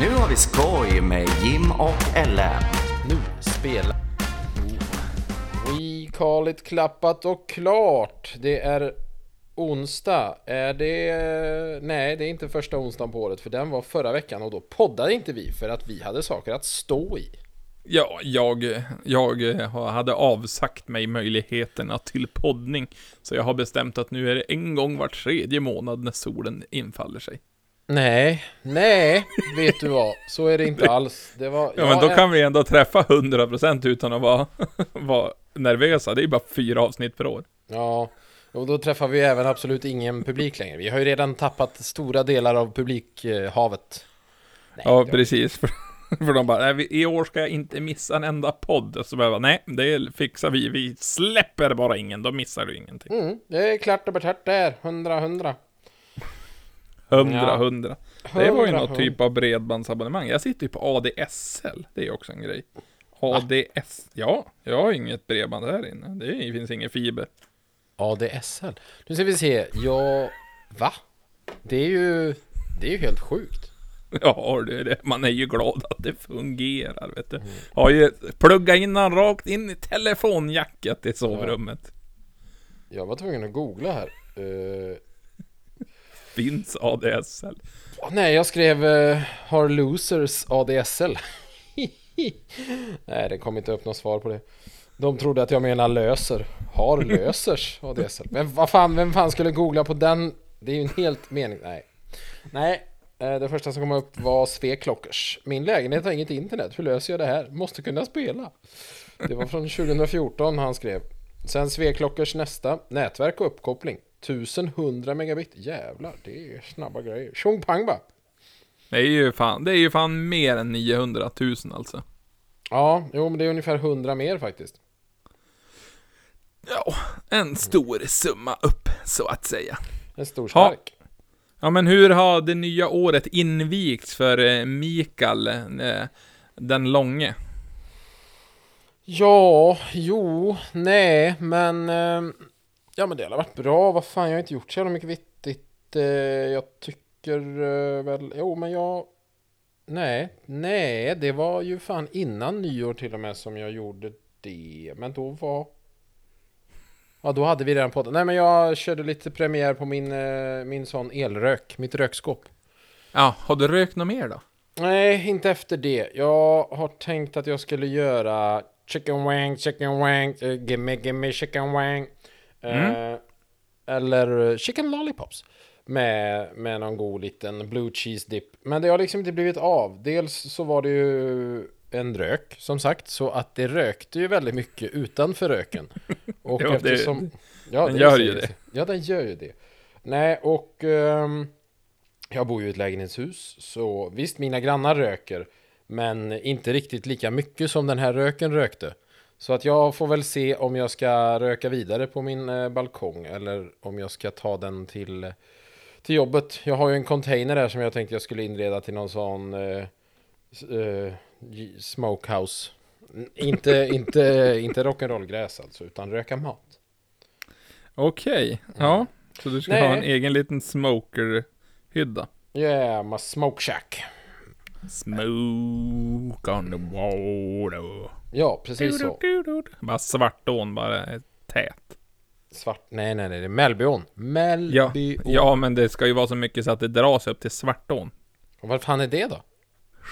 Nu har vi skoj med Jim och Ellen. Nu spela. We call it klappat och klart. Det är onsdag. Är det... Nej, det är inte första onsdagen på året för den var förra veckan och då poddade inte vi för att vi hade saker att stå i. Ja, jag, jag hade avsagt mig möjligheterna till poddning. Så jag har bestämt att nu är det en gång var tredje månad när solen infaller sig. Nej, nej, vet du vad? Så är det inte alls. Det var, Ja, men då kan vi ändå träffa 100% utan att vara, vara nervösa. Det är ju bara fyra avsnitt per år. Ja, och då träffar vi även absolut ingen publik längre. Vi har ju redan tappat stora delar av publikhavet. Nej, Ja, precis. För, för de bara, nej, i år ska jag inte missa en enda podd. Så bara, nej, det fixar vi. Vi släpper bara ingen, då missar du ingenting. Mm, det är klart och betart där. Hundra, hundra. Hundra, Ja. hundra. Det var ju något typ av bredbandsabonnemang. Jag sitter ju på ADSL, det är också en grej. ADS, ja, jag har inget bredband här inne. Det finns ingen fiber. ADSL. Nu ska vi se. Ja, va? Det är ju, det är ju helt sjukt. Ja, det är det. Man är ju glad att det fungerar, vet du. Har ju pluggat in den rakt in i telefonjacket i sovrummet. Jag var tvungen att googla här. Eh, Finns ADSL. nej, jag skrev eh, Har losers ADSL? nej, det kom inte upp något svar på det. De trodde att jag menar löser. Har lösers ADSL? Men vad fan, vem fan skulle googla på den? Det är ju en helt mening. Nej. Nej, eh, det första som kom upp var Sveklockers. Min lägenhet har inget internet. Hur löser jag det här? Måste kunna spela. Det var från 2014 han skrev. Sen Sveklockers nästa. Nätverk och uppkoppling. 1100 megabit. Jävlar, det är snabba grejer. Tjong pang bara. Det är ju fan, det är ju fan mer än 900 000 alltså. Ja, jo men det är ungefär 100 mer faktiskt. Ja, en stor summa upp, så att säga. En stor Ha. stark. Ja, men hur har det nya året invigts för eh, Mikael, eh, den långe? Ja, jo, nej, men... Ja men det har varit bra. Vad fan, jag har inte gjort så jävla mycket vittigt. eh, Jag tycker eh, väl... Jo, men jag... Nej, nej, det var ju fan innan nyår till och med som jag gjorde det. Men då var... Ja, då hade vi redan podden. Nej, men jag körde lite premiär på min, eh, min sån elrök, mitt rökskåp. Ja, har du rökt något mer då? Nej, inte efter det. Jag har tänkt att jag skulle göra chicken wang, chicken wang, uh, gimme, gimme chicken wang. Eh, eller chicken lollipops. Med, med någon god liten blue cheese dip. Men det har liksom inte blivit av. Dels så var det ju en rök, som sagt. Så att det rökte ju väldigt mycket utanför röken. Och Ja, det- eftersom... ja, den gör ju det. Ja, den gör ju det. Nej, och... ehm, jag bor ju i ett lägenhetshus, så visst mina grannar röker, men inte riktigt lika mycket som den här röken rökte. Så att jag får väl se om jag ska röka vidare på min eh, balkong eller om jag ska ta den till, till jobbet. Jag har ju en container där som jag tänkte jag skulle inreda till någon sån eh, eh, smokehouse. Inte, inte, inte rock'n'roll-gräs alltså, utan röka mat. Okej, ja. Så du ska Nej. ha en egen liten smokerhydda? Yeah, my smoke shack. Smoke on the water. Ja, precis så. Bara svartån, bara eh, tät. Svart, nej nej nej, det är Mellbyon. Ja, Mellbyon. ja, men det ska ju vara så mycket så att det dras upp till Svartån. Och Vad fan är det då?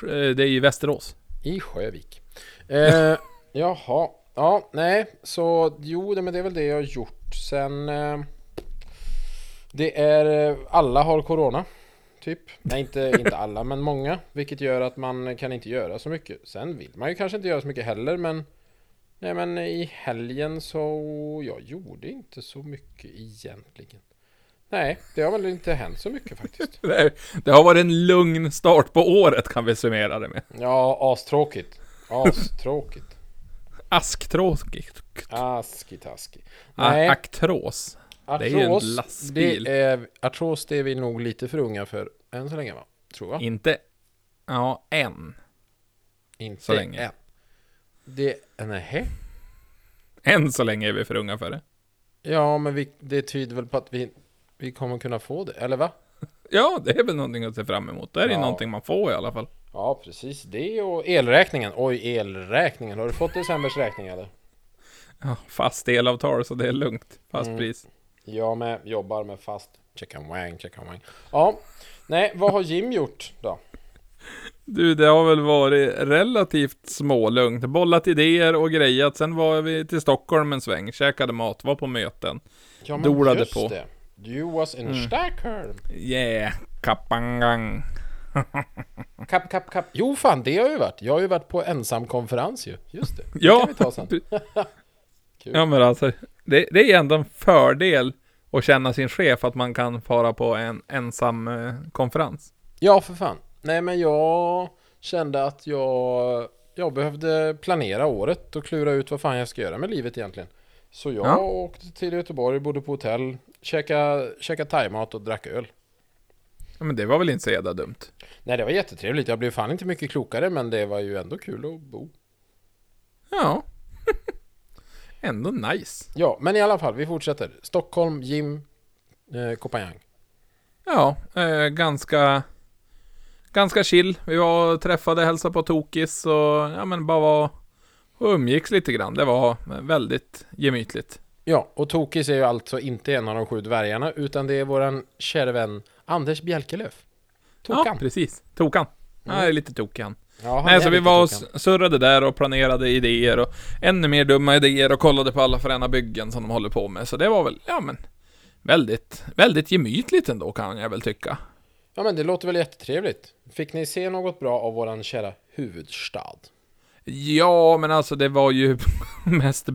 Eh, Det är ju Västerås. I Sjövik. Eh, jaha, ja, nej, så jo, det- men det är väl det jag har gjort. Sen, eh, det är, eh, alla har corona, typ. Nej, inte, inte alla, men många. Vilket gör att man kan inte göra så mycket. Sen vill man ju kanske inte göra så mycket heller, men Nej men i helgen så, jag gjorde inte så mycket egentligen. Nej, det har väl inte hänt så mycket faktiskt. Det, är- det har varit en lugn start på året kan vi summera det med. Ja, astråkigt. Astråkigt. Asktråkigt. Askitaski. Ah, Nej, Aktros. det är ju en artros, lastbil. Det är, artros det är vi nog lite för unga för än så länge va? Tror jag. Inte... Ja, en. Inte så länge. än. Det, nähä? Än så länge är vi för unga för det. Ja, men vi, det tyder väl på att vi, vi kommer kunna få det, eller va? Ja, det är väl någonting att se fram emot. Det är ju Ja. någonting man får i alla fall. Ja, precis. Det och elräkningen. Oj, elräkningen. Har du fått decembers räkning eller? Ja, fast delavtal så det är lugnt. Fast Mm. pris. Jag med. Jobbar med fast. Chicken wang, chicken wang. Ja. Nej, vad har Jim gjort då? Du, det har väl varit relativt smålugnt. Bollat idéer och grejat. Sen var vi till Stockholm en sväng, käkade mat, var på möten. Ja, men Dolade just på. det. You was in Mm. Stockholm. Yeah, kapangang. Kapp, kapp, kapp. Jo, fan, det har jag ju varit. Jag har ju varit på ensamkonferens ju. Just det. Det Ja. kan vi ta sen. Ja men alltså, det, det är ändå en fördel att känna sin chef att man kan fara på en ensam eh, konferens. Ja, för fan. Nej, men jag kände att jag, jag behövde planera året och klura ut vad fan jag ska göra med livet egentligen. Så jag Ja. åkte till Göteborg, bodde på hotell, käkade, käkade thaimat och drack öl. Ja, men det var väl inte så jävla dumt. Nej, det var jättetrevligt. Jag blev fan inte mycket klokare, men det var ju ändå kul att bo. Ja. Ändå nice. Ja, men i alla fall, vi fortsätter. Stockholm, Jim, eh, Kopanjang. Ja, eh, ganska... Ganska chill. Vi var och träffade, hälsade på Tokis och ja men bara var och umgicks lite grann. Det var väldigt gemytligt. Ja, och Tokis är ju alltså inte en av de sju dvärgarna, utan det är våran kära vän Anders Bjelkelöf. Ja, Tokan. precis. Tokan. Mm. Ja, är lite tokig han. Ja, Nej, så vi var och surrade där och planerade idéer och ännu mer dumma idéer och kollade på alla fräna byggen som de håller på med. Så det var väl, ja men, väldigt, väldigt gemytligt ändå kan jag väl tycka. Ja, men det låter väl jättetrevligt. Fick ni se något bra av våran kära huvudstad? Ja, men alltså det var ju mest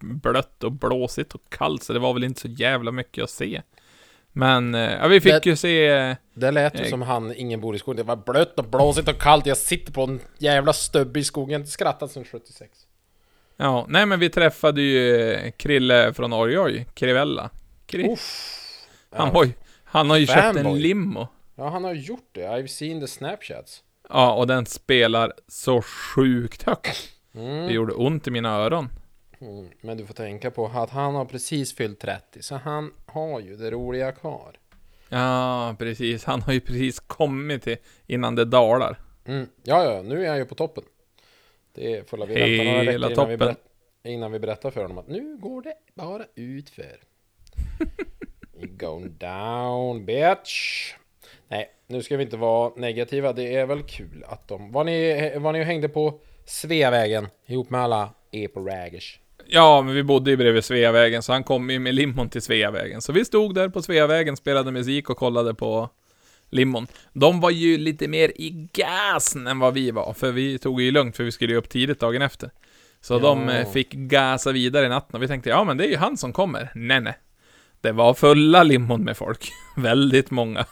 blött och blåsigt och kallt, så det var väl inte så jävla mycket att se. Men, eh, ja vi fick Det- ju se, Det lät ju Jag- som han, ingen bor i skogen. Det var blött och blåsigt och kallt. Jag sitter på en jävla stubbe i skogen. Skrattat sedan 76. ja, nej men vi träffade ju eh, Krille från Oj Oj, Krivella. Kri- Uff. han, har ju, han har ju köpt en Fanboy. limo. Ja, han har gjort det. I've seen the snapchats. Ja, och den spelar så sjukt högt. Det Mm. gjorde ont i mina öron. Mm. Men du får tänka på att han har precis fyllt 30, så han har ju det roliga kvar. Ja, precis. Han har ju precis kommit till innan det dalar. Mm. Ja, ja, nu är han ju på toppen. Det får vi vänta några veckor innan vi, toppen. berätt, innan vi berättar för honom att nu går det bara utför. Going down, bitch. Nej, nu ska vi inte vara negativa. Det är väl kul att de... Var ni, var ni hängde på Sveavägen ihop med alla epo-raggers? Ja, men vi bodde ju bredvid Sveavägen, så han kom ju med limon till Sveavägen. Så vi stod där på Sveavägen, spelade musik och kollade på limon. De var ju lite mer i gasen än vad vi var, för vi tog ju lugnt, för vi skulle ju upp tidigt dagen efter. Så Ja. de eh, fick gasa vidare i natten, och vi tänkte, ja men det är ju han som kommer. Nej, nej. Det var fulla limon med folk. Väldigt många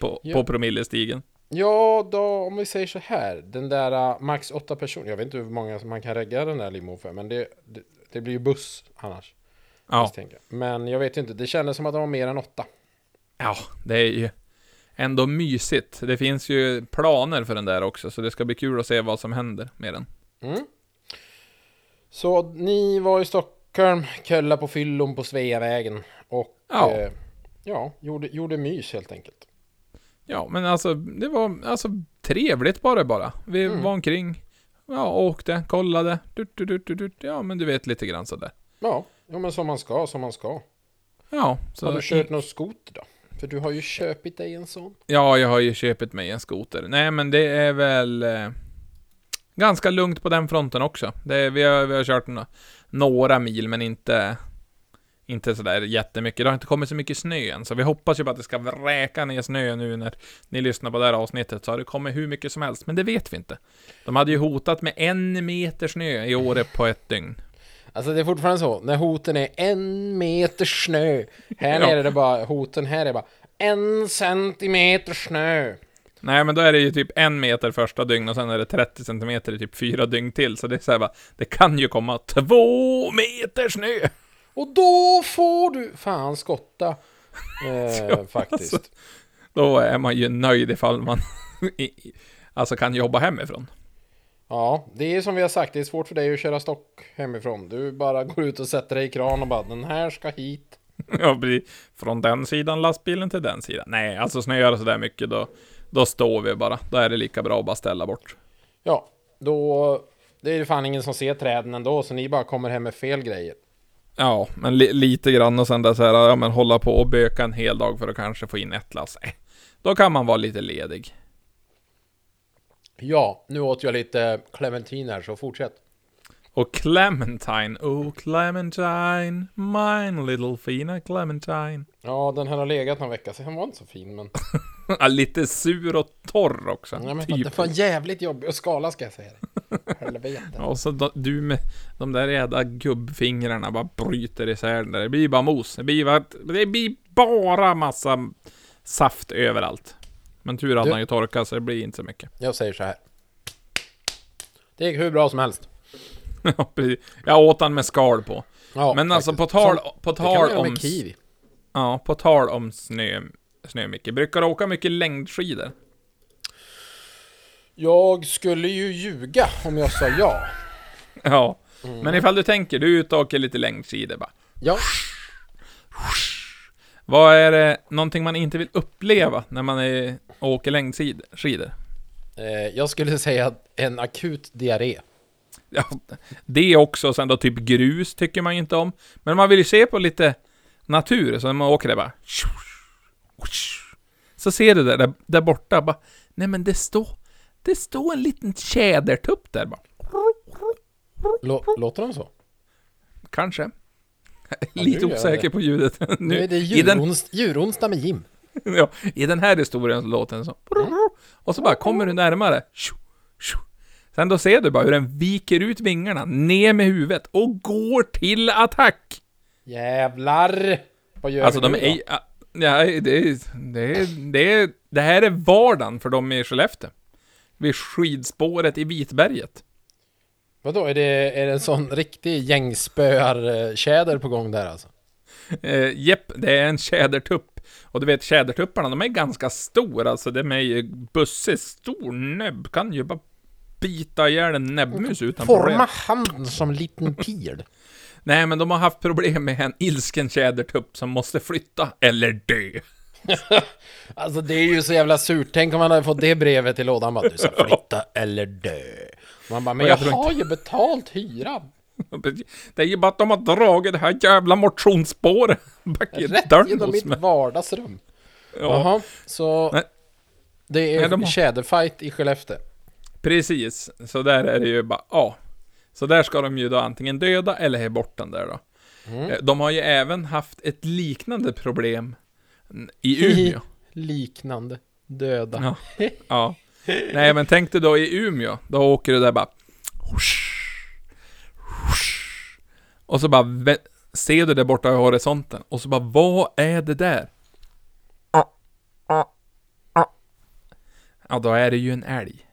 på, Ja. på promillestigen. Ja, då om vi säger så här. Den där uh, max åtta personer. Jag vet inte hur många man kan regga den där limon för. Men det, det, det blir ju buss annars. Ja, jag. Men jag vet inte. Det kändes som att de var mer än åtta. ja, det är ju ändå mysigt. Det finns ju planer för den där också, så det ska bli kul att se vad som händer med den. Mm. Så ni var i Stockholm, kölla på fyllon på Sveavägen. Och Ja. eh, ja, gjorde, gjorde mys helt enkelt. Ja, men alltså, det var alltså trevligt bara bara. Vi Mm. var omkring, ja, åkte, kollade, du, du, du, du, du, ja, men du vet lite grann sådär. Ja, ja men som man ska, som man ska. Ja, så... har du kört någon skoter då? För du har ju köpit dig en sån. Ja, jag har ju köpt mig en skoter. Nej, men det är väl eh, ganska lugnt på den fronten också. Det vi, har, vi har kört no några mil, men inte, inte sådär jättemycket. Det har inte kommit så mycket snö än, så vi hoppas ju på att det ska vräka ner snö nu när ni lyssnar på det här avsnittet, så har det kommit hur mycket som helst, men det vet vi inte. De hade ju hotat med en meter snö i Åre på ett dygn. Alltså det är fortfarande så, när hoten är en meter snö. Här Ja. nere är det bara, hoten här är bara en centimeter snö. Nej, men då är det ju typ en meter första dygn och sen är det 30 centimeter i typ fyra dygn till, så det är såhär bara, det kan ju komma två meter snö! Och då får du fan skotta. Eh, faktiskt. Då är man ju nöjd ifall man alltså kan jobba hemifrån. Ja, det är som vi har sagt, det är svårt för dig att köra stock hemifrån. Du bara går ut och sätter dig i kran och bara den här ska hit. Ja, från den sidan lastbilen till den sidan. Nej, alltså snöar och sådär mycket då, Då står vi bara. Då är det lika bra att bara ställa bort. Ja, då... Det är ju fan ingen som ser träden ändå, så ni bara kommer hem med fel grejer. Ja, men li lite grann och sen där så här, ja men hålla på och böka en hel dag för att kanske få in ett lass. Eh, Då kan man vara lite ledig. Ja, nu åt jag lite clementiner så fortsätt. Och Clementine, oh Clementine, mine little fina Clementine. Ja, den här har legat någon vecka, så den var inte så fin, men... Ja, lite sur och torr också. Nej, men typ. det var jävligt jobbigt att skala, ska jag säga dig. Helvete. Och så då, du med de där jävla gubbfingrarna bara bryter isär det. Det blir bara mos. Det blir bara, det blir bara massa saft överallt. Men tur hade Du- han ju torkat så det blir inte så mycket. Jag säger så här. Det gick hur bra som helst. Ja, precis. Jag åt han med skal på. Ja, Men alltså på tal, Som- på Det kan man tal om... med kiwi. Ja, på tal om snö, snö Micke. Brukar du åka mycket längdskidor? Jag skulle ju ljuga om jag sa ja. Ja. Mm. Men ifall du tänker, du är ute och åker lite längdskidor bara. Ja, Vad är det, någonting man inte vill uppleva när man är, åker längdskidor? eh, jag skulle säga en akut diarré. Ja, det också, och sen då typ grus tycker man ju inte om. Men man vill ju se på lite natur, så när man åker där bara... Så ser du där, där, där borta, bara... Nej men det står... Det står en liten tjädertupp där bara. Lå, låter de så? Kanske. Lite osäker det. på ljudet. Nu är det i, den, djuronsdag med Jim. ja, I den här historien så låter den så. Och så bara kommer du närmare. Sen då ser du bara hur den viker ut vingarna, ner med huvudet och går till attack. Jävlar! Vad gör Alltså vi de nu är... då? ja, det, är- det, är- det, är- det här är vardagen för dem i Skellefteå. Vid skidspåret i Vitberget. Vadå, är det, är det en sån riktig gängspöartjäder på gång där alltså? Eh, jepp, det är en tjädertupp. Och du vet, tjädertupparna, de är ganska stora. Alltså, de är ju bussig, stor näbb. Kan ju bara bita ihjäl en näbbmus utan Forma problem. handen som liten pil. Nej, men de har haft problem med en ilsken tjädertupp som måste flytta eller dö. Alltså det är ju så jävla surt. Tänk om man hade fått det brevet i lådan bara, du ska flytta eller dö. Man bara, men jag, jag har ju betalt hyran. Det är ju bara att de har dragit det här jävla motionsspåret back i Rätt genom mitt mig. vardagsrum. Ja, Jaha, så Nej. det är Nej, de har- tjäderfight i Skellefteå. Precis. Så där är det ju bara, ja. Så där ska de ju då antingen döda eller ha bort den där då. Mm. Eh, De har ju även haft ett liknande problem i Umeå. Liknande döda. Ja. ja. Nej men tänk dig då i Umeå, då åker du där bara Och så bara ser du där borta i horisonten och så bara vad är det där? Ja då är det ju en älg.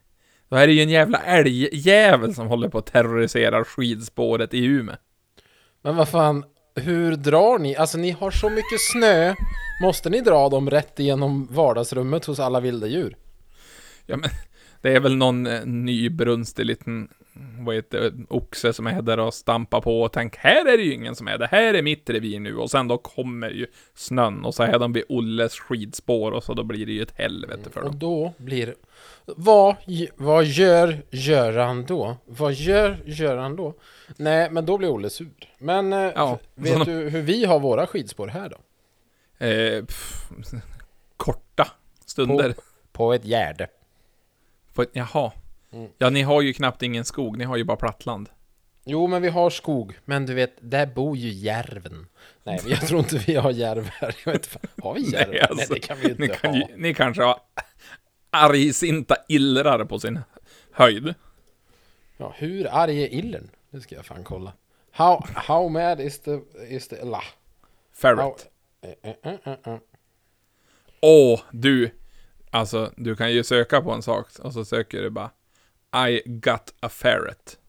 Då är det ju en jävla älgjävel som håller på att terrorisera skidspåret i Umeå. Men vad fan, hur drar ni? Alltså ni har så mycket snö. Måste ni dra dem rätt igenom vardagsrummet hos alla vilda djur? Ja men, det är väl någon eh, nybrunstig liten, vad heter det, oxe som är där och stampar på och tänk här är det ju ingen som är det här är mitt revir nu och sen då kommer ju snön och så är de vid Olles skidspår och så då blir det ju ett helvete för Och dem. då blir vad, vad gör Göran då? Vad gör Göran då? Nej, men då blir Olle sur. Men eh, Ja, vet du hur vi har våra skidspår här då? Eh, pff, korta stunder. På ett gärde. På, jaha. Mm. Ja, ni har ju knappt ingen skog, ni har ju bara plattland. Jo, men vi har skog. Men du vet, där bor ju järven. Nej, jag tror inte vi har järv här. Jag vet fan. Har vi järv? Nej, Nej, alltså, det kan vi inte Ni, kan ha. ju, ni kanske har argsinta illrar på sin höjd. Ja, hur arg är illen? Det ska jag fan kolla. How, how mad is the... Is the la. Ferret. eh, eh, eh, eh, eh. Åh, du. Alltså, du kan ju söka på en sak och så söker du bara I got a ferret.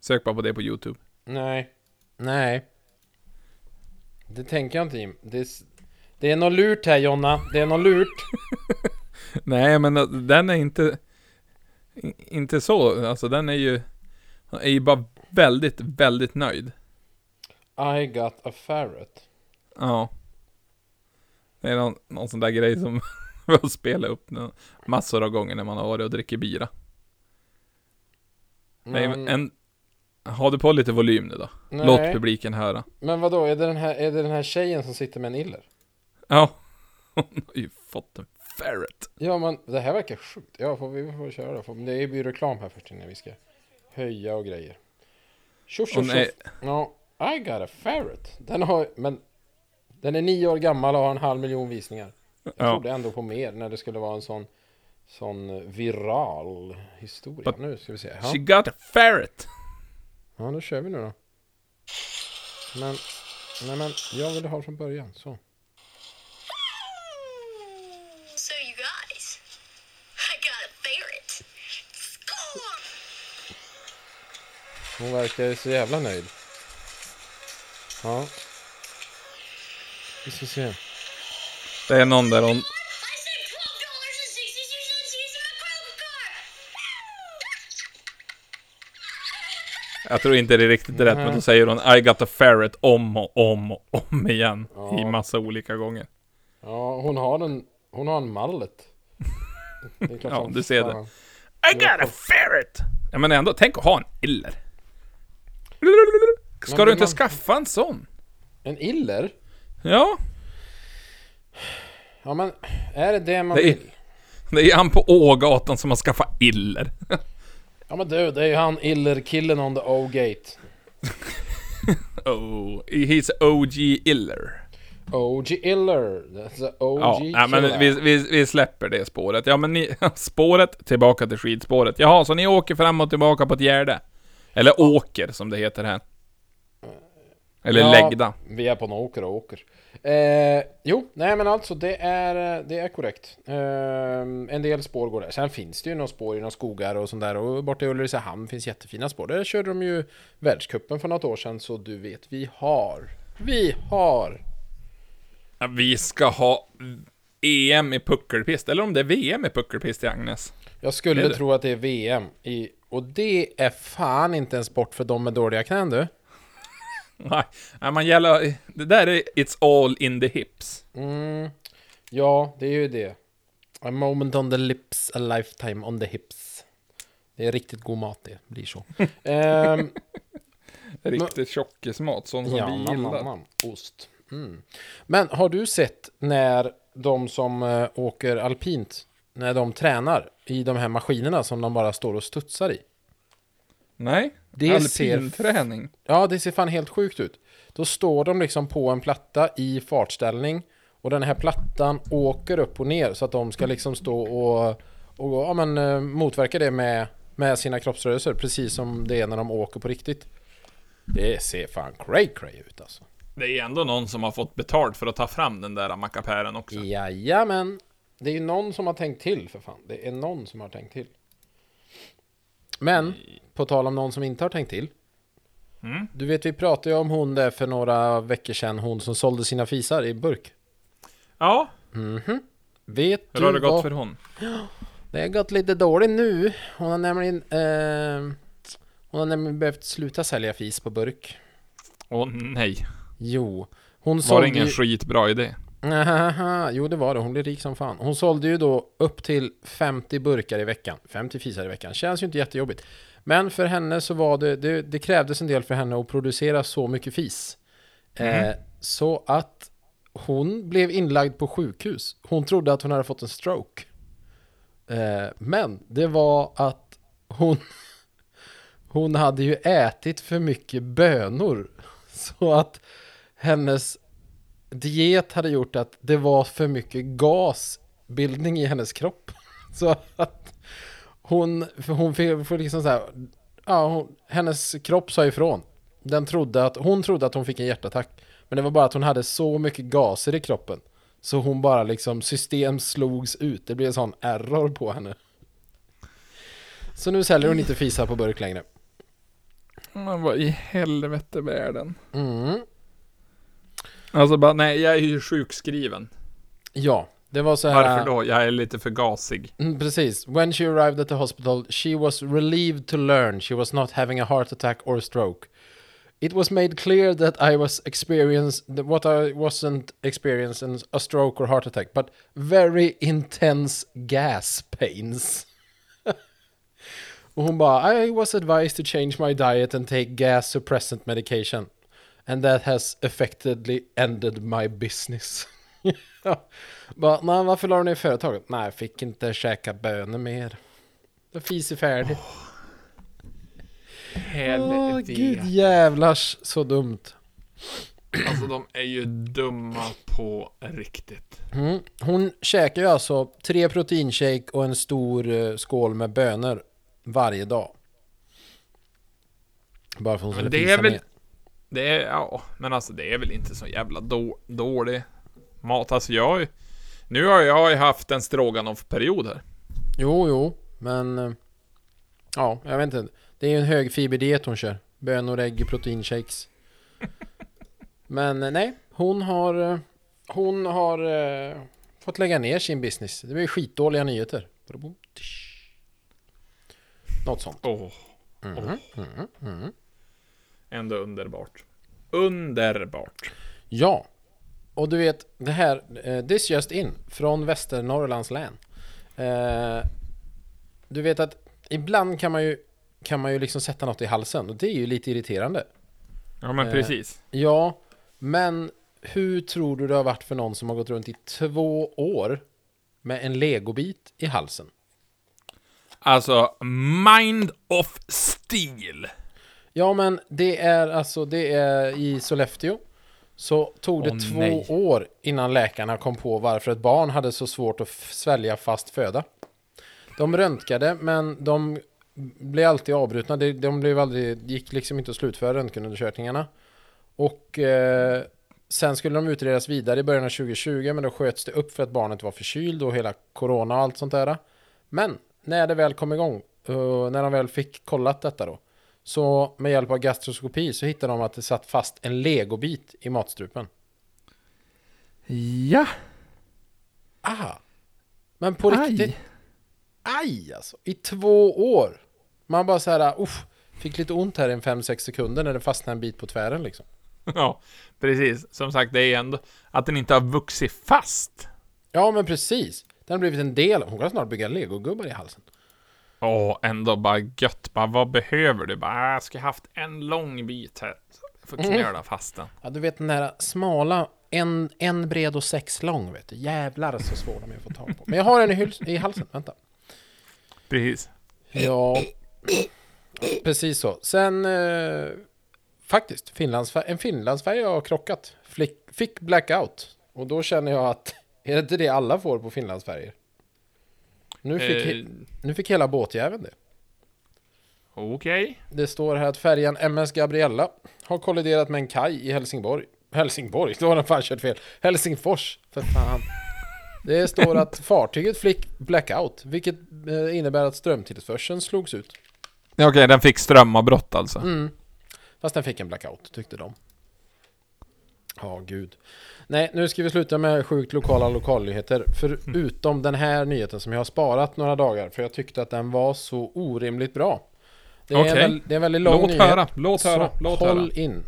Sök bara på det på YouTube. Nej. Nej. Det tänker jag inte Jim. Det är, det är något lurt här Jonna. Det är något lurt. Nej, men uh, den är inte... Inte så. Alltså, den är ju... Han är ju bara väldigt, väldigt nöjd. I got a ferret. Ja. Det är någon, någon sån där grej som Vi har spelat upp massor av gånger när man har varit och dricker bira. Nej, Men, en... Har du på lite volym nu då? nej. Låt publiken höra. men vadå, är det, den här, är det den här tjejen som sitter med en iller? Ja. Hon har ju fått en ferret. Ja men det här verkar sjukt. Ja, får vi får köra då. Det är ju reklam här först innan vi ska höja och grejer. Tjoff tjoff tjoff. Ja, I got a ferret. Den har, men den är nio år gammal och har en halv miljon visningar. Jag Ja. trodde ändå på mer när det skulle vara en sån Sån viral historia. But- nu ska vi se. Ja. she got a ferret. ja, då kör vi nu då. Men, nej men, jag ville ha från början. Så. So you guys, I got a ferret. Score! Hon verkar så jävla nöjd. Ja. Vi ska se. Det är någon där hon... Jag tror inte det är riktigt rätt, men då säger hon I got a ferret om och om och om igen. Ja. I massa olika gånger. Ja, hon har en, hon har en mallet. Ja, du ser det. I got a ferret! Ja men ändå, tänk att ha en iller. Ska Men du inte man- skaffa en sån? En iller? Ja, Ja men, är det det man Det är- vill? det är han på Ågatan som har skaffat iller. Ja men du, det är ju han iller-killen on the O-gate. Oh, he's OG iller. OG Iller. That's OG Ja, nej, men vi, vi, vi släpper det spåret. Ja men ni, spåret tillbaka till skidspåret. Jaha, så ni åker fram och tillbaka på ett gärde? Eller åker som det heter här. Eller Ja, läggda. Vi är på en åker och åker. Eh, jo, nej men alltså det är, det är korrekt. Eh, en del spår går där. Sen finns det ju några spår i några skogar och sånt där. Och borta i Ulricehamn finns jättefina spår. Där körde de ju världscupen för något år sedan. Så du vet, vi har. Vi har. Vi ska ha EM i puckelpist, eller om det är VM i puckelpist i Agnes. Jag skulle tro att det är VM. I, och det är fan inte en sport för de med dåliga knän du. Nej, man gäller... Det där är It's all in the hips. Mm, ja, det är ju det. A moment on the lips, a lifetime on the hips. Det är riktigt god mat det, blir så. Ehm, Riktigt tjockismat, sån som ja, vi gillar. nam. Ost. Mm. Men har du sett när de som eh, åker alpint, när de tränar i de här maskinerna som de bara står och studsar i? Nej, Det ser- alpinträning. Ja, det ser fan helt sjukt ut. Då står de liksom på en platta i fartställning och den här plattan åker upp och ner så att de ska liksom stå och, och ja, men, eh, motverka det med, med sina kroppsrörelser precis som det är när de åker på riktigt. Det ser fan cray cray ut alltså. Det är ändå någon som har fått betalt för att ta fram den där mackapären också. Jajamän. Det är ju någon som har tänkt till för fan. Det är någon som har tänkt till. Men, på tal om någon som inte har tänkt till. Mm. Du vet, vi pratade ju om hon där för några veckor sedan. Hon som sålde sina fisar i burk. Ja, Mhm. Vet hur du har det gått vad? för hon? Det har gått lite dåligt nu. Hon har nämligen... Eh, hon har nämligen behövt sluta sälja fis på burk. Åh nej, Jo. Hon var det ingen ju... skitbra idé? Jo det var det, hon blev rik som fan. Hon sålde ju då upp till 50 burkar i veckan. 50 fisar i veckan. Känns ju inte jättejobbigt. Men för henne så var det, det, det krävdes en del för henne att producera så mycket fis. Eh, så att hon blev inlagd på sjukhus. Hon trodde att hon hade fått en stroke. Eh, men det var att hon, hon hade ju ätit för mycket bönor. Så att hennes diet hade gjort att det var för mycket gasbildning i hennes kropp. Så att hon, hon får liksom så här, ja, hon, hennes kropp sa ifrån. Den trodde att, hon trodde att hon fick en hjärtattack. Men det var bara att hon hade så mycket gaser i kroppen. Så hon bara liksom, system slogs ut. Det blev en sån error på henne. Så nu säljer hon inte fisar på burk längre. Men vad i helvete världen? Mm. Alltså bara, nej jag är ju sjukskriven. Ja, det var så här. Varför då? Jag är lite för gasig. Mm, precis. When she arrived at the hospital, she was relieved to learn she was not having a heart attack or stroke. It was made clear that I was experienced what I wasn't experiencing a stroke or heart attack, but very intense gas pains. Och hon bara I was advised to change my diet and take gas suppressant medication. And that has effectively ended my business. Ja. bara, nej, varför la du ner företaget? Nej, jag fick inte käka bönor mer. Det fis är färdigt. Åh, Helvete. gud jävlars så dumt. Alltså de är ju dumma på riktigt. Mm. Hon käkar ju alltså tre proteinshake och en stor eh, skål med bönor varje dag. Bara för att hon skulle det fisa är väl-. Det är, ja, men alltså det är väl inte så jävla då, dålig mat. Alltså jag nu har jag ju haft en stroganoff-period här. Jo, jo, men... eh, Ja, jag vet inte. Det är ju en hög fiberdiet hon kör. Bönor, ägg, proteinshakes. Men eh, nej, hon har... eh, Hon har eh, fått lägga ner sin business. Det blir skitdåliga nyheter. Något sånt. Åh, Mhm, mhm, mhm. Ändå underbart. Underbart. Ja, och du vet det här, eh, this just in, från Västernorrlands län. Eh, du vet att ibland kan man ju, kan man ju liksom sätta något i halsen och det är ju lite irriterande. Ja men Eh. precis. Ja, men hur tror du det har varit för någon som har gått runt i två år med en legobit i halsen? Alltså, Mind of Steel. Ja, men det är alltså, det är i Sollefteå. Så tog det Åh, två nej. år innan läkarna kom på varför ett barn hade så svårt att svälja fast föda. De röntgade, men de blev alltid avbrutna. De, de blev aldrig, gick liksom inte att slutföra röntgenundersökningarna. Och eh, sen skulle de utredas vidare i början av 2020, men då sköts det upp för att barnet var förkyld och hela corona och allt sånt där. Men när det väl kom igång, eh, när de väl fick kollat detta då, så med hjälp av gastroskopi så hittade de att det satt fast en legobit i matstrupen. Ja. Aha! Men på riktigt, aj alltså! I två år! Man bara så här, uff, fick lite ont här i en 5-6 sekunder när det fastnade en bit på tvären liksom. Ja, precis. Som sagt, det är ändå att den inte har vuxit fast. Ja men precis! Den har blivit en del, hon kan snart bygga legogubbar i halsen. Åh, ändå bara gött. Bara, vad behöver du? Bara, "Ah, jag ska haft en lång bit här. Jag får knöla fast den. Ja du vet den där smala, en, en bred och sex lång vet du. Jävlar så svår de är att få tag på. Men jag har en i, hyls- i halsen, vänta. Precis. Ja, precis så. Sen eh, faktiskt, Finlandsfär- en Finlandsfärja har krockat. Flick, fick blackout. Och då känner jag att, är det inte det alla får på Finlandsfärjor? Nu fick, Eh. nu fick hela båtjäveln det. Okej. Det står här att färjan MS Gabriella har kolliderat med en kaj i Helsingborg. Helsingborg? Då har den fan kört fel. Helsingfors, för fan. Det står att fartyget fick blackout, vilket eh, innebär att strömtillförseln slogs ut. Okej, den fick strömavbrott alltså. Mm. Fast den fick en blackout, tyckte de. Ja, gud. Nej, nu ska vi sluta med sjukt lokala lokalnyheter. Förutom den här nyheten som jag har sparat några dagar. För jag tyckte att den var så orimligt bra. Det är, Okej. en, det är en väldigt lång Låt nyhet. höra, låt så höra, låt håll höra. in.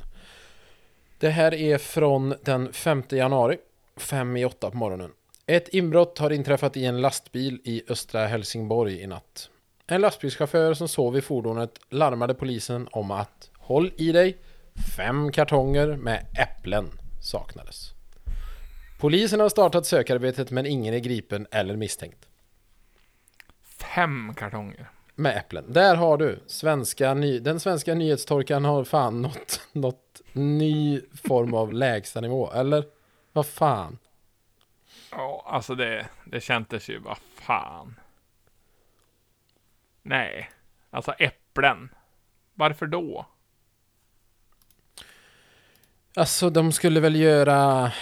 Det här är från den 5 januari. Fem i åtta på morgonen. Ett inbrott har inträffat i en lastbil i östra Helsingborg i natt. En lastbilschaufför som sov i fordonet larmade polisen om att Håll i dig! Fem kartonger med äpplen saknades. Polisen har startat sökarbetet men ingen är gripen eller misstänkt. Fem kartonger. Med äpplen. Där har du. Svenska ny, den svenska nyhetstorkan har fan nått, nått ny form av lägstanivå. Eller? Vad fan? Ja, alltså det, det kändes ju, vad fan. Nej, alltså äpplen. Varför då? Alltså de skulle väl göra...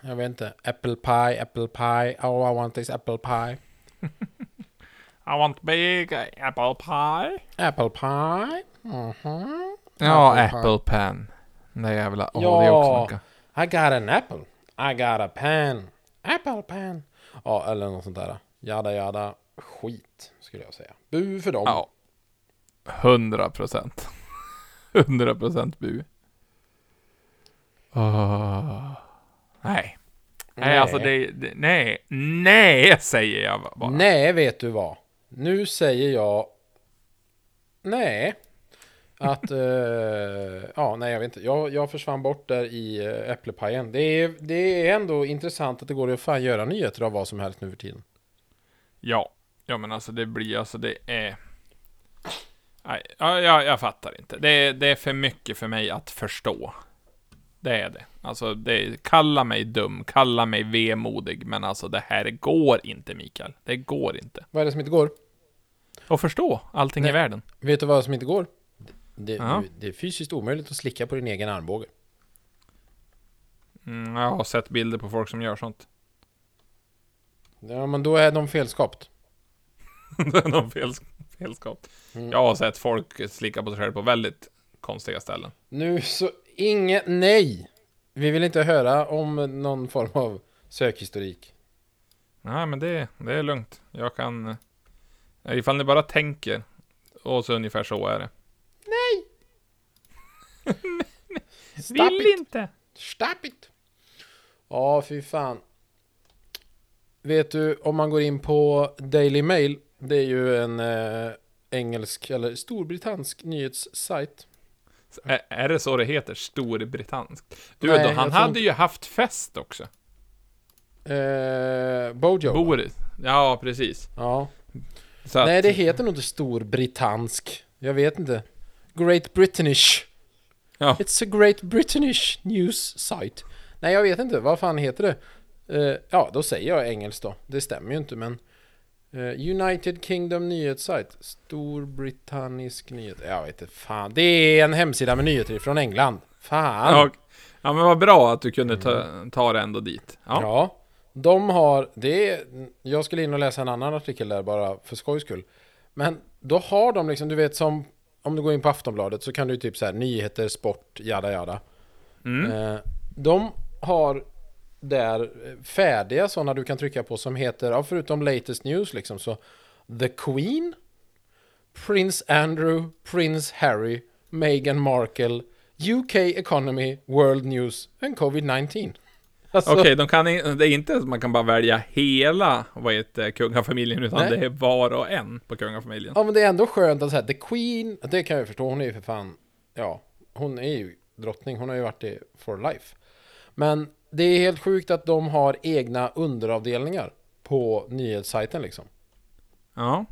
Jag vet inte. Apple pie, apple pie. Oh I want this apple pie. I want big apple pie. Apple pie. Mhm. Ja, Apple apple pan. Det jävla, åh Ja. det är också mycket. I got an apple. I got a pen. Apple pen. Ja, eller något sånt där. Jada jada. Skit, skulle jag säga. Bu för dem. Ja. Hundra procent. 100% bu. Åh. Nej. Nej, alltså det, det... Nej. Nej, säger jag bara. Nej, vet du vad? Nu säger jag... Nej. Att... eh, ja, nej, jag vet inte. Jag, jag försvann bort där i uh, äpplepajen. Det är, det är ändå intressant att det går att fan göra nyheter av vad som helst nu för tiden. Ja. Ja, men alltså det blir alltså det är... Nej, ja, jag, jag fattar inte. Det det är för mycket för mig att förstå. Det är det. Alltså, det, kalla mig dum, kalla mig vemodig, men alltså det här går inte, Mikael. Det går inte. Vad är det som inte går? Och förstå allting Nej. i världen. Vet du vad som inte går? Det, Ja. det, är fysiskt omöjligt att slicka på din egen armbåge. Mm, jag har sett bilder på folk som gör sånt. Ja, men då är de felskapt. det är någon fel, felskap. Mm. Jag har sett folk slicka på sig själv på väldigt konstiga ställen. Nu så, inget, nej! Vi vill inte höra om någon form av sökhistorik. Nej, men det, det är lugnt. Jag kan... eh, Ifall ni bara tänker. Och så ungefär så är det. Stop Vill it! inte! Stop it! Ja, fy fan. Vet du, om man går in på Daily Mail, det är ju en eh, engelsk eller storbritannsk nyhetssajt. Är, är det så det heter? Storbritannisk? Du, Nej, då, han hade inte- ju haft fest också. Eh, Bojo. Boris. Ja, precis. ja. Så att, Nej, det heter nog inte storbritannsk. Jag vet inte. Great British. Ja. It's a Great British News Site. Nej, jag vet inte. Vad fan heter det? Eh, ja, då säger jag engelskt då. Det stämmer ju inte, men... eh, United Kingdom nyhetssajt. Storbritannisk nyhet. Jag vet inte. Fan. Det är en hemsida med nyheter från England. Fan. ja, ja, men vad bra att du kunde ta, ta det ändå dit. Ja. Ja. De har, det är, jag skulle in och läsa en annan artikel där bara för skojs skull. Men då har de liksom, du vet som, om du går in på Aftonbladet så kan du typ så här nyheter, sport, jada jada. Mm. Eh, de har där eh, färdiga sådana du kan trycka på som heter, ja, förutom latest news liksom så The Queen, Prince Andrew, Prince Harry, Meghan Markle, UK Economy, World News and Covid-19. Alltså, Okej, de kan, i- det är inte att man kan bara välja hela, vad heter kungafamiljen, utan Nej. det är var och en på kungafamiljen. Ja men det är ändå skönt att säga The Queen, det kan jag förstå, hon är ju för fan, ja, hon är ju drottning, hon har ju varit det for life. Men det är helt sjukt att de har egna underavdelningar på nyhetssajten liksom. Ja,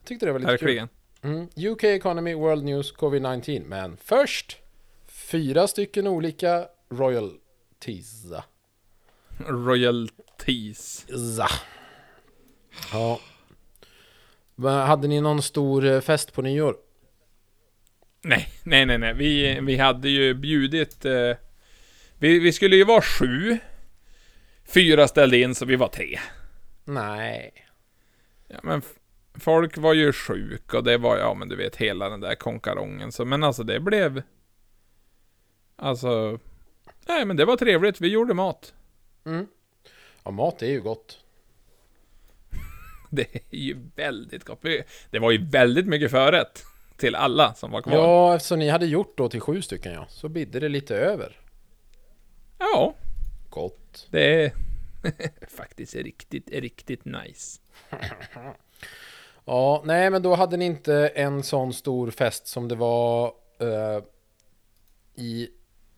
Jag tyckte det var lite verkligen. kul. Mm. UK Economy, World News, Covid-19. Men först, fyra stycken olika royalties. Royalties. Ja. Men Hade ni någon stor eh, fest på nyår? Nej, nej, nej, nej. Vi, vi hade ju bjudit... Eh, vi, vi skulle ju vara sju. Fyra ställde in, så vi var tre. Nej. Ja, men folk var ju sjuka och det var, ja men du vet, hela den där konkarongen. Så, men alltså det blev... Alltså... Nej, men det var trevligt. Vi gjorde mat. Mm. Ja, mat är ju gott. Det är ju väldigt gott. Det var ju väldigt mycket förrätt till alla som var kvar. Ja, eftersom ni hade gjort då till sju stycken ja, så bidde det lite över. Ja Gott. det är faktiskt riktigt, riktigt nice. Ja, nej men då hade ni inte en sån stor fest som det var eh, i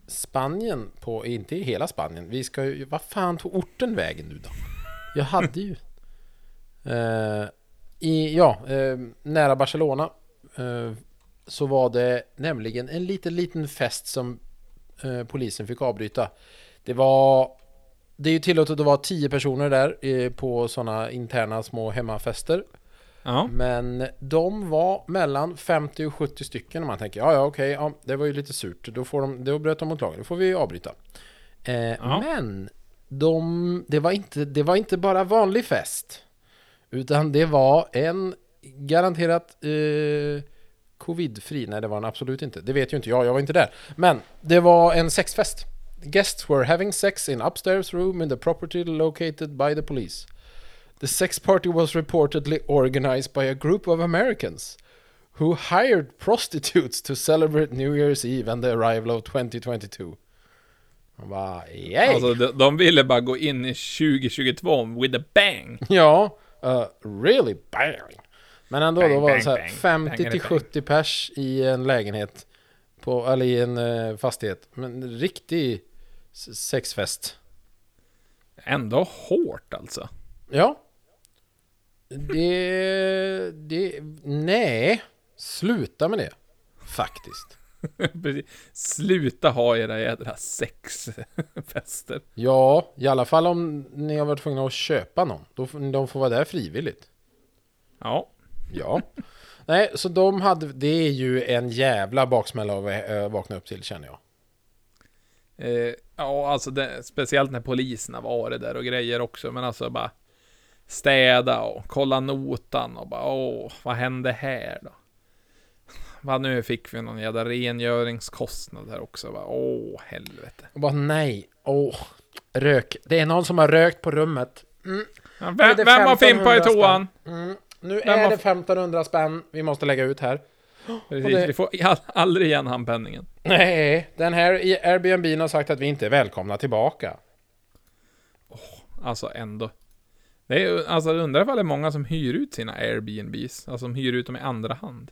Spanien på, inte i hela Spanien. Vi ska ju, vad fan tog orten vägen nu då? Jag hade ju. Eh, i, ja, eh, nära Barcelona eh, så var det nämligen en liten, liten fest som eh, polisen fick avbryta. Det var det är ju tillåtet att vara 10 personer där eh, på sådana interna små hemmafester. Ja, Men de var mellan 50 och 70 stycken och man tänker ja ja okej, ja, det var ju lite surt. Då, får de, då bröt de mot lagen, då får vi avbryta. Eh, Ja. Men de, det, var inte, det var inte bara vanlig fest. Utan det var en garanterat eh, covid-fri. Nej det var den absolut inte. Det vet ju inte jag, jag var inte där. Men det var en sexfest. Guests were having sex in upstairs room in the property located by the police. The sex party was reportedly organized by a group of Americans Who hired prostitutes to celebrate New Year's Eve and the arrival of 2022? Han bara, yay! Alltså de, de ville bara gå in i 2022 with a bang. Ja, uh, really bang! Men ändå, Bang, då var det så här bang. 50 Bangity till 70 pers i en lägenhet. På, eller i en eh, fastighet. Men riktig sexfest. Ändå hårt alltså. Ja. Det... det nej. Sluta med det. Faktiskt. Sluta ha era jädra sexfester. Ja, i alla fall om ni har varit tvungna att köpa någon. Då, får- de får vara där frivilligt. Ja. Ja. Nej, så de hade... Det är ju en jävla baksmälla att äh, vakna upp till känner jag. Eh, ja, alltså det, speciellt när polisen har varit där och grejer också, men alltså bara städa och kolla notan och bara åh, vad hände här då? Vad nu fick vi någon jävla rengöringskostnad här också, bara, åh helvete. Och bara nej. Åh. Rök. Det är någon som har rökt på rummet. Ja, är vem, det vem har 1500 fimpat i toan? Mm. Nu är det 1500 spänn vi måste lägga ut här. Precis, det- vi får aldrig igen handpenningen. Nej, den här Airbnb har sagt att vi inte är välkomna tillbaka. Alltså ändå. Det är alltså jag undrar ifall det är många som hyr ut sina Airbnbs, alltså som hyr ut dem i andra hand.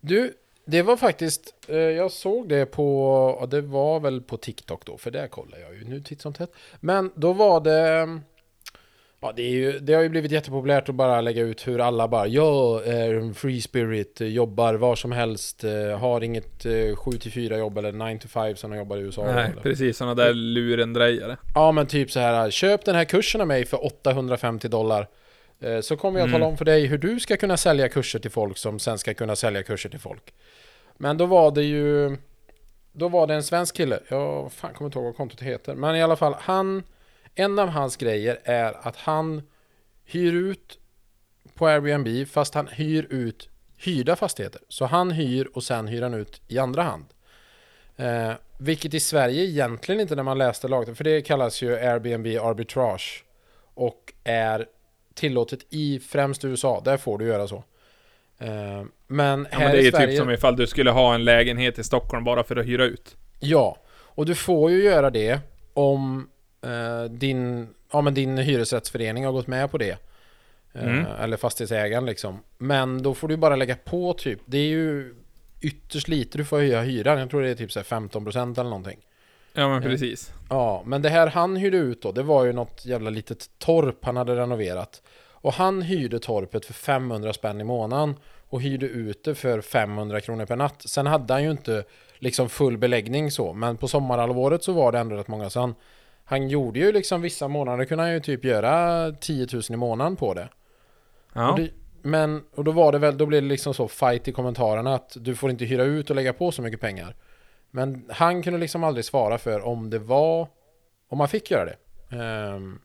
Du, det var faktiskt, eh, jag såg det på, det var väl på TikTok då, för där kollar jag ju nu titt som tätt. Men då var det, ja det, är ju, det har ju blivit jättepopulärt att bara lägga ut hur alla bara, jag är en free spirit, eh, jobbar var som helst, eh, har inget 7-4 jobb eller 9-5 som de jobbar i USA. Nej, eller. precis sådana där lurendrejare. Ja men typ så här, köp den här kursen av mig för 850 dollar. Eh, Så kommer jag Mm. tala om för dig hur du ska kunna sälja kurser till folk som sen ska kunna sälja kurser till folk. Men då var det ju... Då var det en svensk kille, jag fan kommer inte ihåg vad kontot heter. Men i alla fall, han... En av hans grejer är att han hyr ut på Airbnb fast han hyr ut hyrda fastigheter. Så han hyr och sen hyr han ut i andra hand. Eh, vilket i Sverige egentligen inte när man läste lagen, för det kallas ju Airbnb arbitrage. Och är tillåtet i främst USA, där får du göra så. Eh, men Ja, här men det är ju Sverige... typ som ifall du skulle ha en lägenhet i Stockholm bara för att hyra ut. Ja, och du får ju göra det om din, ja, men din hyresrättsförening har gått med på det. Eh, Mm. Eller fastighetsägaren liksom. Men då får du bara lägga på typ, det är ju ytterst lite du får höja hyran. Jag tror det är typ så här 15% eller någonting. Ja men precis. Ja, men det här han hyrde ut då, det var ju något jävla litet torp han hade renoverat. Och han hyrde torpet för 500 spänn i månaden och hyrde ut det för 500 kronor per natt. Sen hade han ju inte liksom full beläggning så, men på sommarhalvåret så var det ändå rätt många. Så han, han gjorde ju liksom vissa månader kunde han ju typ göra 10 000 i månaden på det. Ja. Och det men, och då var det väl, då blev det liksom så fight i kommentarerna att du får inte hyra ut och lägga på så mycket pengar. Men han kunde liksom aldrig svara för om det var, om man fick göra det. Ehm,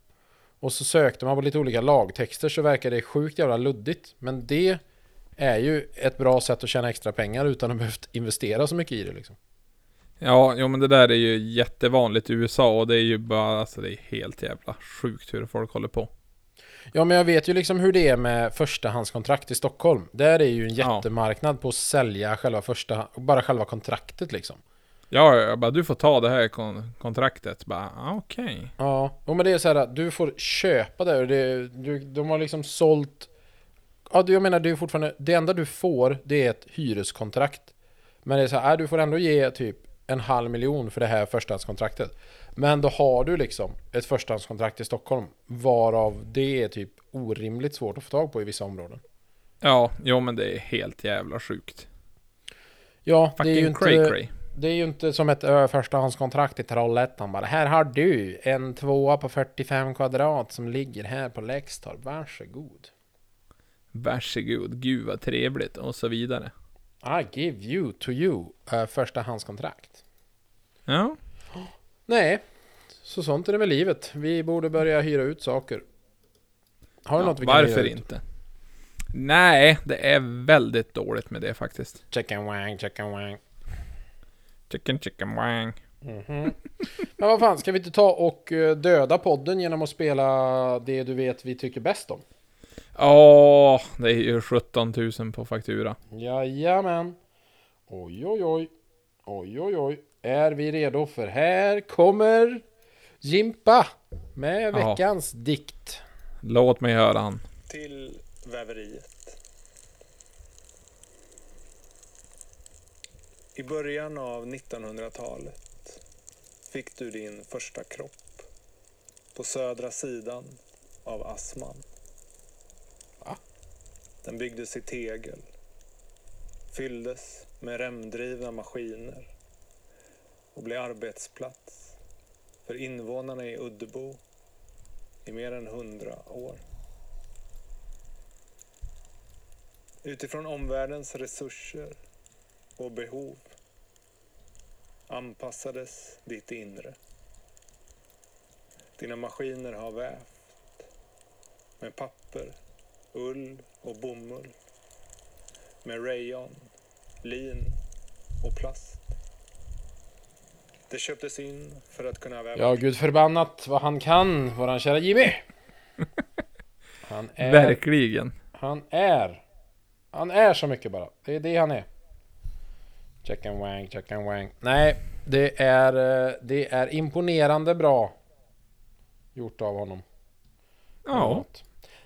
och så sökte man på lite olika lagtexter så verkar det sjukt jävla luddigt. Men det är ju ett bra sätt att tjäna extra pengar utan att behövt investera så mycket i det liksom. Ja, jo men det där är ju jättevanligt i USA och det är ju bara, alltså det är helt jävla sjukt hur folk håller på. Ja men jag vet ju liksom hur det är med förstahandskontrakt i Stockholm. Där är ju en jättemarknad på att sälja själva första, bara själva kontraktet liksom. Ja, jag bara du får ta det här kon- kontraktet. Bara, ah, okej. Ja, och men det är så här att du får köpa det och det, du, de har liksom sålt Ja, jag menar det är fortfarande Det enda du får det är ett hyreskontrakt Men det är så här, äh, du får ändå ge typ en halv miljon för det här förstahandskontraktet Men då har du liksom ett förstahandskontrakt i Stockholm Varav det är typ orimligt svårt att få tag på i vissa områden Ja, jo men det är helt jävla sjukt. Ja, det är ju inte cray. Det är ju inte som ett förstahandskontrakt i Trollhättan bara Här har du en tvåa på 45 kvadrat som ligger här på Läxtorp Varsågod Varsågod, gud vad trevligt och så vidare. I give you to you uh, förstahandskontrakt. Ja, Nej, så sånt är det med livet. Vi borde börja hyra ut saker. Har du ja något vi kan varför hyra ut? inte? Nej, det är väldigt dåligt med det faktiskt. Chicken wang, chicken wang. Chicken chicken wang. Mhm. Men vad fan, ska vi inte ta och eh, döda podden genom att spela det du vet vi tycker bäst om? Åh, det är ju 17 000 på faktura. Jajamän. Oj, oj, oj. Oj, oj, oj. Är vi redo? För här kommer Jimpa med Ja. veckans dikt. Låt mig höra han. till väveriet. I början av 1900-talet fick du din första kropp på södra sidan av Asman. Va? Den byggdes i tegel, fylldes med remdrivna maskiner och blev arbetsplats för invånarna i Uddebo i mer än hundra år. Utifrån omvärldens resurser och behov anpassades ditt inre. Dina maskiner har vävt med papper, ull och bomull, med rayon, lin och plast. Det köptes in för att kunna väva Ja, gud förbannat vad han kan, våran kära Jimmy. Han är, Verkligen. han är, han är så mycket bara. Det är det han är. Check and wang, check and wang. Nej, det är, eh, det är imponerande bra gjort av honom. Ja.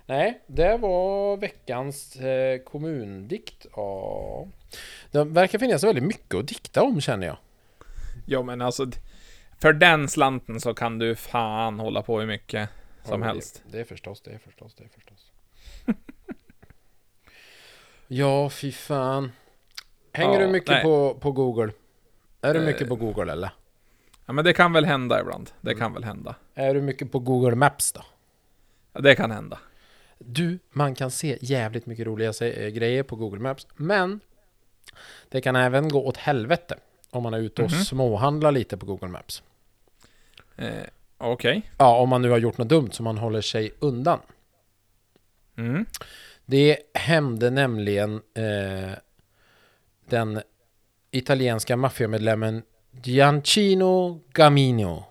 Nej, det var veckans eh, kommundikt. Ja. Det verkar finnas väldigt mycket att dikta om känner jag. Ja men alltså, för den slanten så kan du fan hålla på hur mycket som Ja, helst. Det, det är förstås, det är förstås, det är förstås. ja, fy fan. Hänger Ja, du mycket nej. på, på Google? Är du Eh. mycket på Google eller? Ja men det kan väl hända ibland. Det Mm. kan väl hända. Är du mycket på Google Maps då? Ja, det kan hända. Du, man kan se jävligt mycket roliga eh, grejer på Google Maps, men det kan även gå åt helvete om man är ute och Mhm. småhandlar lite på Google Maps. Eh, Okej. Ja, om man nu har gjort något dumt så man håller sig undan. Mm. Det hände nämligen eh, den italienska maffiamedlemmen Giancino Gamino.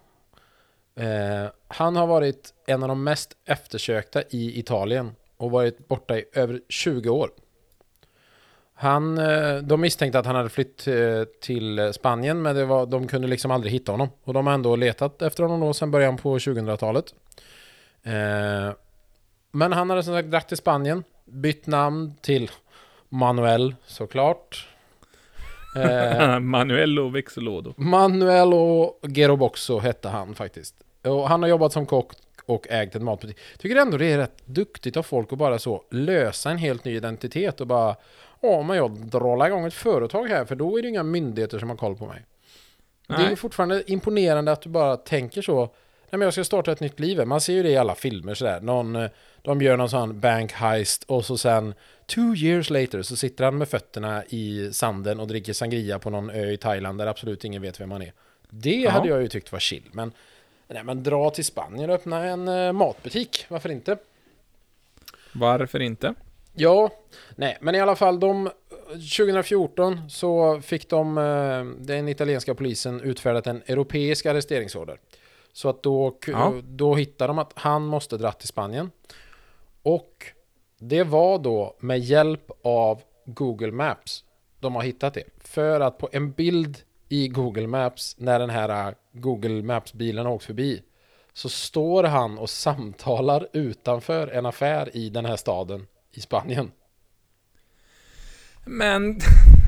Eh, han har varit en av de mest eftersökta i Italien och varit borta i över 20 år. Han, eh, de misstänkte att han hade flytt eh, till Spanien men det var, de kunde liksom aldrig hitta honom. Och de har ändå letat efter honom då sedan början på 2000-talet. Eh, men han hade som sagt dragit till Spanien, bytt namn till Manuel såklart. Eh, Manuello Vexolodo. Manuelo Geroboxo hette han faktiskt. Och han har jobbat som kock och ägt en matbutik. Tycker ändå det är rätt duktigt av folk att bara så lösa en helt ny identitet och bara men jag drar igång ett företag här för då är det inga myndigheter som har koll på mig. Det är Nej. fortfarande imponerande att du bara tänker så. Nej men jag ska starta ett nytt liv. Man ser ju det i alla filmer sådär. Någon, eh, de gör någon sån bank heist och så sen two years later så sitter han med fötterna i sanden och dricker sangria på någon ö i Thailand där absolut ingen vet vem han är. Det Ja. hade jag ju tyckt var chill. Men, nej, men dra till Spanien och öppna en eh, matbutik. Varför inte? Varför inte? Ja, nej, men i alla fall de 2014 så fick de eh, den italienska polisen utfärdat en europeisk arresteringsorder. Så att då, Ja. då hittade de att han måste dra till Spanien. Och det var då med hjälp av Google Maps de har hittat det. För att på en bild i Google Maps när den här eh, Google Maps-bilen har åkt förbi så står han och samtalar utanför en affär i den här staden i Spanien. Men...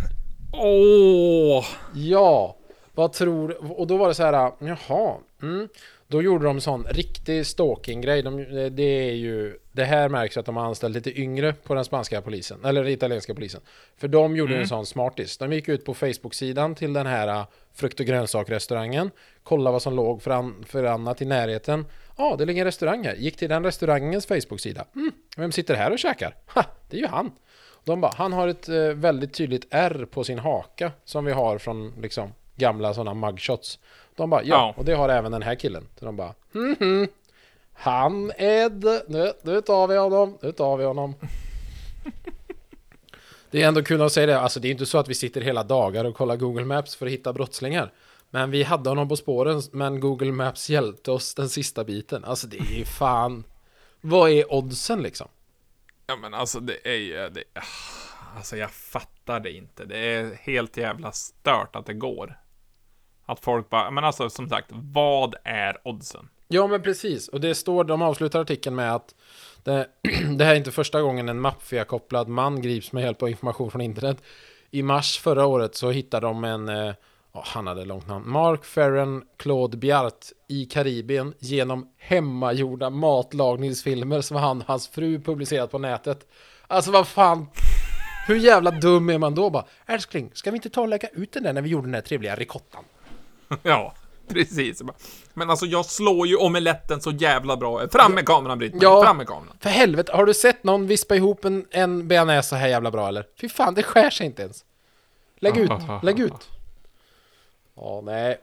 Åh! Ja, vad tror... Och då var det så här, jaha, mm. Då gjorde de sån riktig stalking-grej. De, det är ju... Det här märks att de har anställt lite yngre på den spanska polisen, eller den italienska polisen. För de gjorde en sån smartis. De gick ut på Facebook-sidan till den här äh, frukt och grönsakrestaurangen, kollade vad som låg för, an, för annat i närheten. Ja, det ligger en restaurang här. Gick till den restaurangens Facebook-sida. Mm, vem sitter här och käkar? Ha, det är ju han. De bara, han har ett eh, väldigt tydligt R på sin haka som vi har från liksom gamla sådana mugshots. De bara, ja, Ja. och det har även den här killen. Så de bara, mhm. Han är d- nu, nu tar vi honom, nu tar vi honom. Det är ändå kul att säga det, alltså det är inte så att vi sitter hela dagar och kollar Google Maps för att hitta brottslingar. Men vi hade honom på spåren, men Google Maps hjälpte oss den sista biten. Alltså det är ju fan... Vad är oddsen liksom? Ja men alltså det är ju, det, ah, alltså jag fattar det inte. Det är helt jävla stört att det går. Att folk bara, men alltså som sagt, vad är oddsen? Ja, men precis. Och det står, de avslutar artikeln med att det, det här är inte första gången en maffiakopplad man grips med hjälp av information från internet. I mars förra året så hittade de en, eh, ja, han hade långt namn, Mark Ferren Claude Biart i Karibien genom hemmagjorda matlagningsfilmer som han och hans fru publicerat på nätet. Alltså vad fan, hur jävla dum är man då bara? Älskling, ska vi inte ta och lägga ut den där när vi gjorde den där trevliga ricottan? Ja, precis. Men alltså jag slår ju omeletten så jävla bra. Fram med kameran Britt Ja. Fram med kameran. För helvete, har du sett någon vispa ihop en, en bearnaise så här jävla bra eller? Fy fan, det skär sig inte ens. Lägg ut, lägg ut. Ja, nej.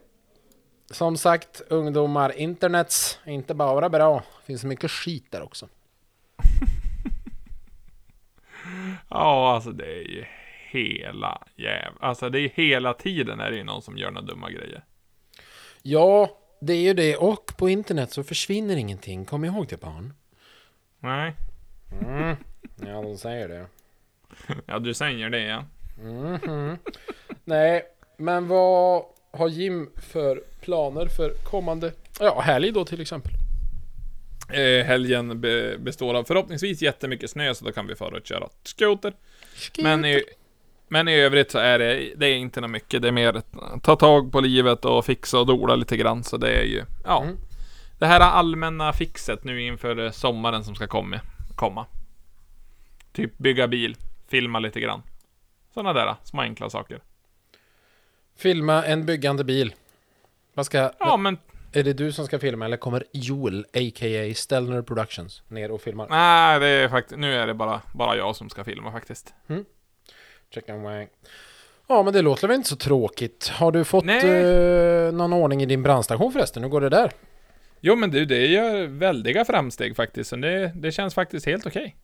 Som sagt, ungdomar, internets är inte bara bra. Det finns mycket skit där också. Ja, alltså det är ju hela jävla... Alltså det är hela tiden är det ju någon som gör några dumma grejer. Ja, det är ju det. Och på internet så försvinner ingenting. Kom ihåg det barn. Nej. Ja, de säger det. Ja, du säger det ja. Nej, men vad har Jim för planer för kommande ja, helg då till exempel? Eh, helgen be består av förhoppningsvis jättemycket snö, så då kan vi fara och köra skoter. Men i, men i övrigt så är det, det är inte något mycket. Det är mer att ta tag på livet och fixa och dola lite grann. Så det är ju, ja. Mm. Det här allmänna fixet nu inför sommaren som ska komma. komma. Typ bygga bil, filma lite grann. Sådana där små enkla saker. Filma en byggande bil. Vad ska... Ja, men Är det du som ska filma eller kommer Joel, a.k.a. Stellner Productions, ner och filmar? nej, det är faktiskt, nu är det bara, bara jag som ska filma faktiskt. Chicken wang. Ja, men det låter väl inte så tråkigt. Har du fått eh, någon ordning i din brandstation förresten? Hur går det där? Jo, men du, det gör väldiga framsteg faktiskt. Så det, det känns faktiskt helt okej.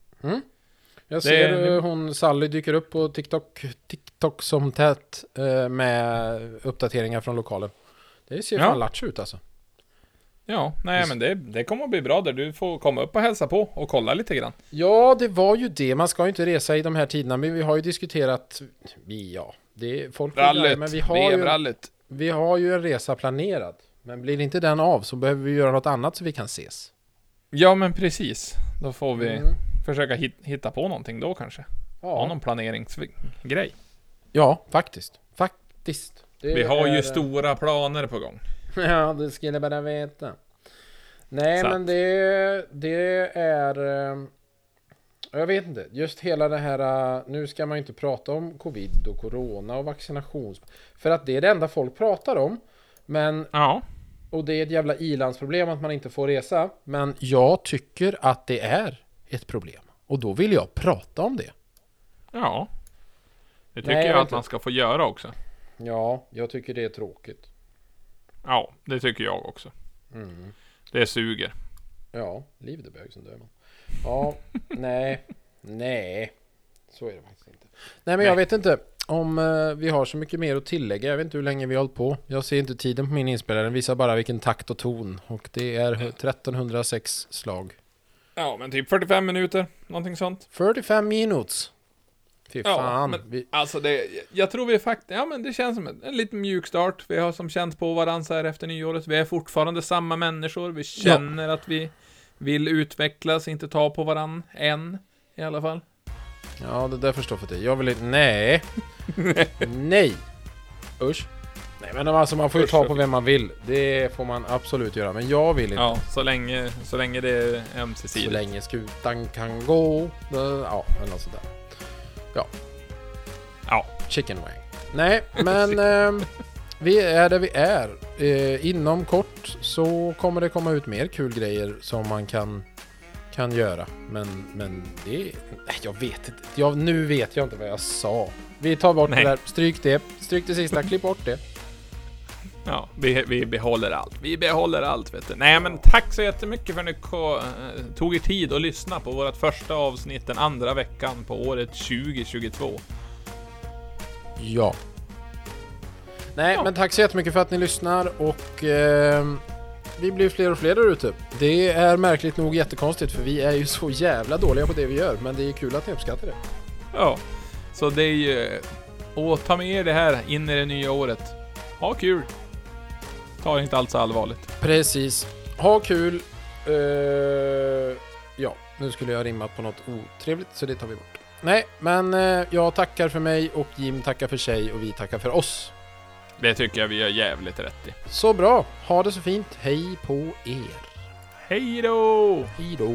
Jag ser det- eh, hon Sally dyker upp på TikTok, TikTok som tät eh, med uppdateringar från lokalen. Det ser Ja. fan latch ut alltså. Ja, nej men det, det kommer att bli bra där. Du får komma upp och hälsa på och kolla lite grann. Ja, det var ju det. Man ska ju inte resa i de här tiderna, men vi har ju diskuterat... Vi, ja, det är folk Rallyt, göra, men vi har, ju, vevrallyt. vi har ju en resa planerad. Men blir inte den av så behöver vi göra något annat så vi kan ses. Ja, men precis. Då får vi Mm. Försöka hit, hitta på någonting då kanske. Ha Ja, någon planeringsgrej. ja faktiskt. Faktiskt. Det Vi har är- ju stora planer på gång. Ja, det skulle jag bara veta. Nej, Så men det, det är... eh, Jag vet inte, just hela det här... eh, Nu ska man ju inte prata om covid och corona och vaccinations... För att det är det enda folk pratar om. Men, Ja, och det är ett jävla ilandsproblem att man inte får resa. Men jag tycker att det är ett problem. Och då vill jag prata om det. ja. Det tycker Nej, jag jag att man ska få göra också. Ja, jag tycker det är tråkigt. Ja, det tycker jag också. Mm. Det suger. Ja, livet är bög som dör man. Ja, nej, nej. Så är det faktiskt inte. Nej, men jag Nej. vet inte om eh, vi har så mycket mer att tillägga. Jag vet inte hur länge vi har hållit på. Jag ser inte tiden på min inspelare. Den visar bara vilken takt och ton. Och det är 1306 slag. Ja, men typ 45 minuter, någonting sånt. 45 minutes. Fy Ja, fan. men- Vi, Alltså det, jag tror vi faktiskt, ja men det känns som en, en liten mjuk start. Vi har som känt på varandra så här efter nyåret. Vi är fortfarande samma människor. Vi känner att vi vill utvecklas, inte ta på varandra än. I alla fall. ja, det där förstår för dig. Jag vill inte... Nej. nej. Usch. Nej, men alltså man får ju ta så på vem man vill. Det får man absolut göra. Men jag vill inte. Ja, så länge, så länge det är Så ömsesidigt. länge skutan kan gå. Ja, eller något sådär. Ja. Chicken wang. Nej, men ehm, vi är där vi är. Eh, inom kort så kommer det komma ut mer kul grejer som man kan, kan göra. Men, men det... Nej, jag vet inte. Jag, nu vet jag inte vad jag sa. Vi tar bort Nej. det där. Stryk det. Stryk det sista. Klipp bort det. Ja, vi, vi behåller allt. Vi behåller allt, vet du. Nej, men tack så jättemycket för att ni eh, tog er tid att lyssna på vårt första avsnitt den andra veckan på året 2022. Ja. Nej, Ja. men tack så jättemycket för att ni lyssnar och ehm, vi blir fler och fler där ute. Det är märkligt nog jättekonstigt för vi är ju så jävla dåliga på det vi gör. Men det är kul att ni uppskattar det. Ja. Så det är ju... Och ta med er det här in i det nya året. Ha kul! Ta det inte alls allvarligt. Precis. Ha kul. Eh, ja, nu skulle jag ha rimmat på något otrevligt så det tar vi bort. Nej, men eh, jag tackar för mig och Jim tackar för sig och vi tackar för oss. Det tycker jag vi gör jävligt rätt i. Så bra. Ha det så fint. Hej på er. Hej då! Hej då.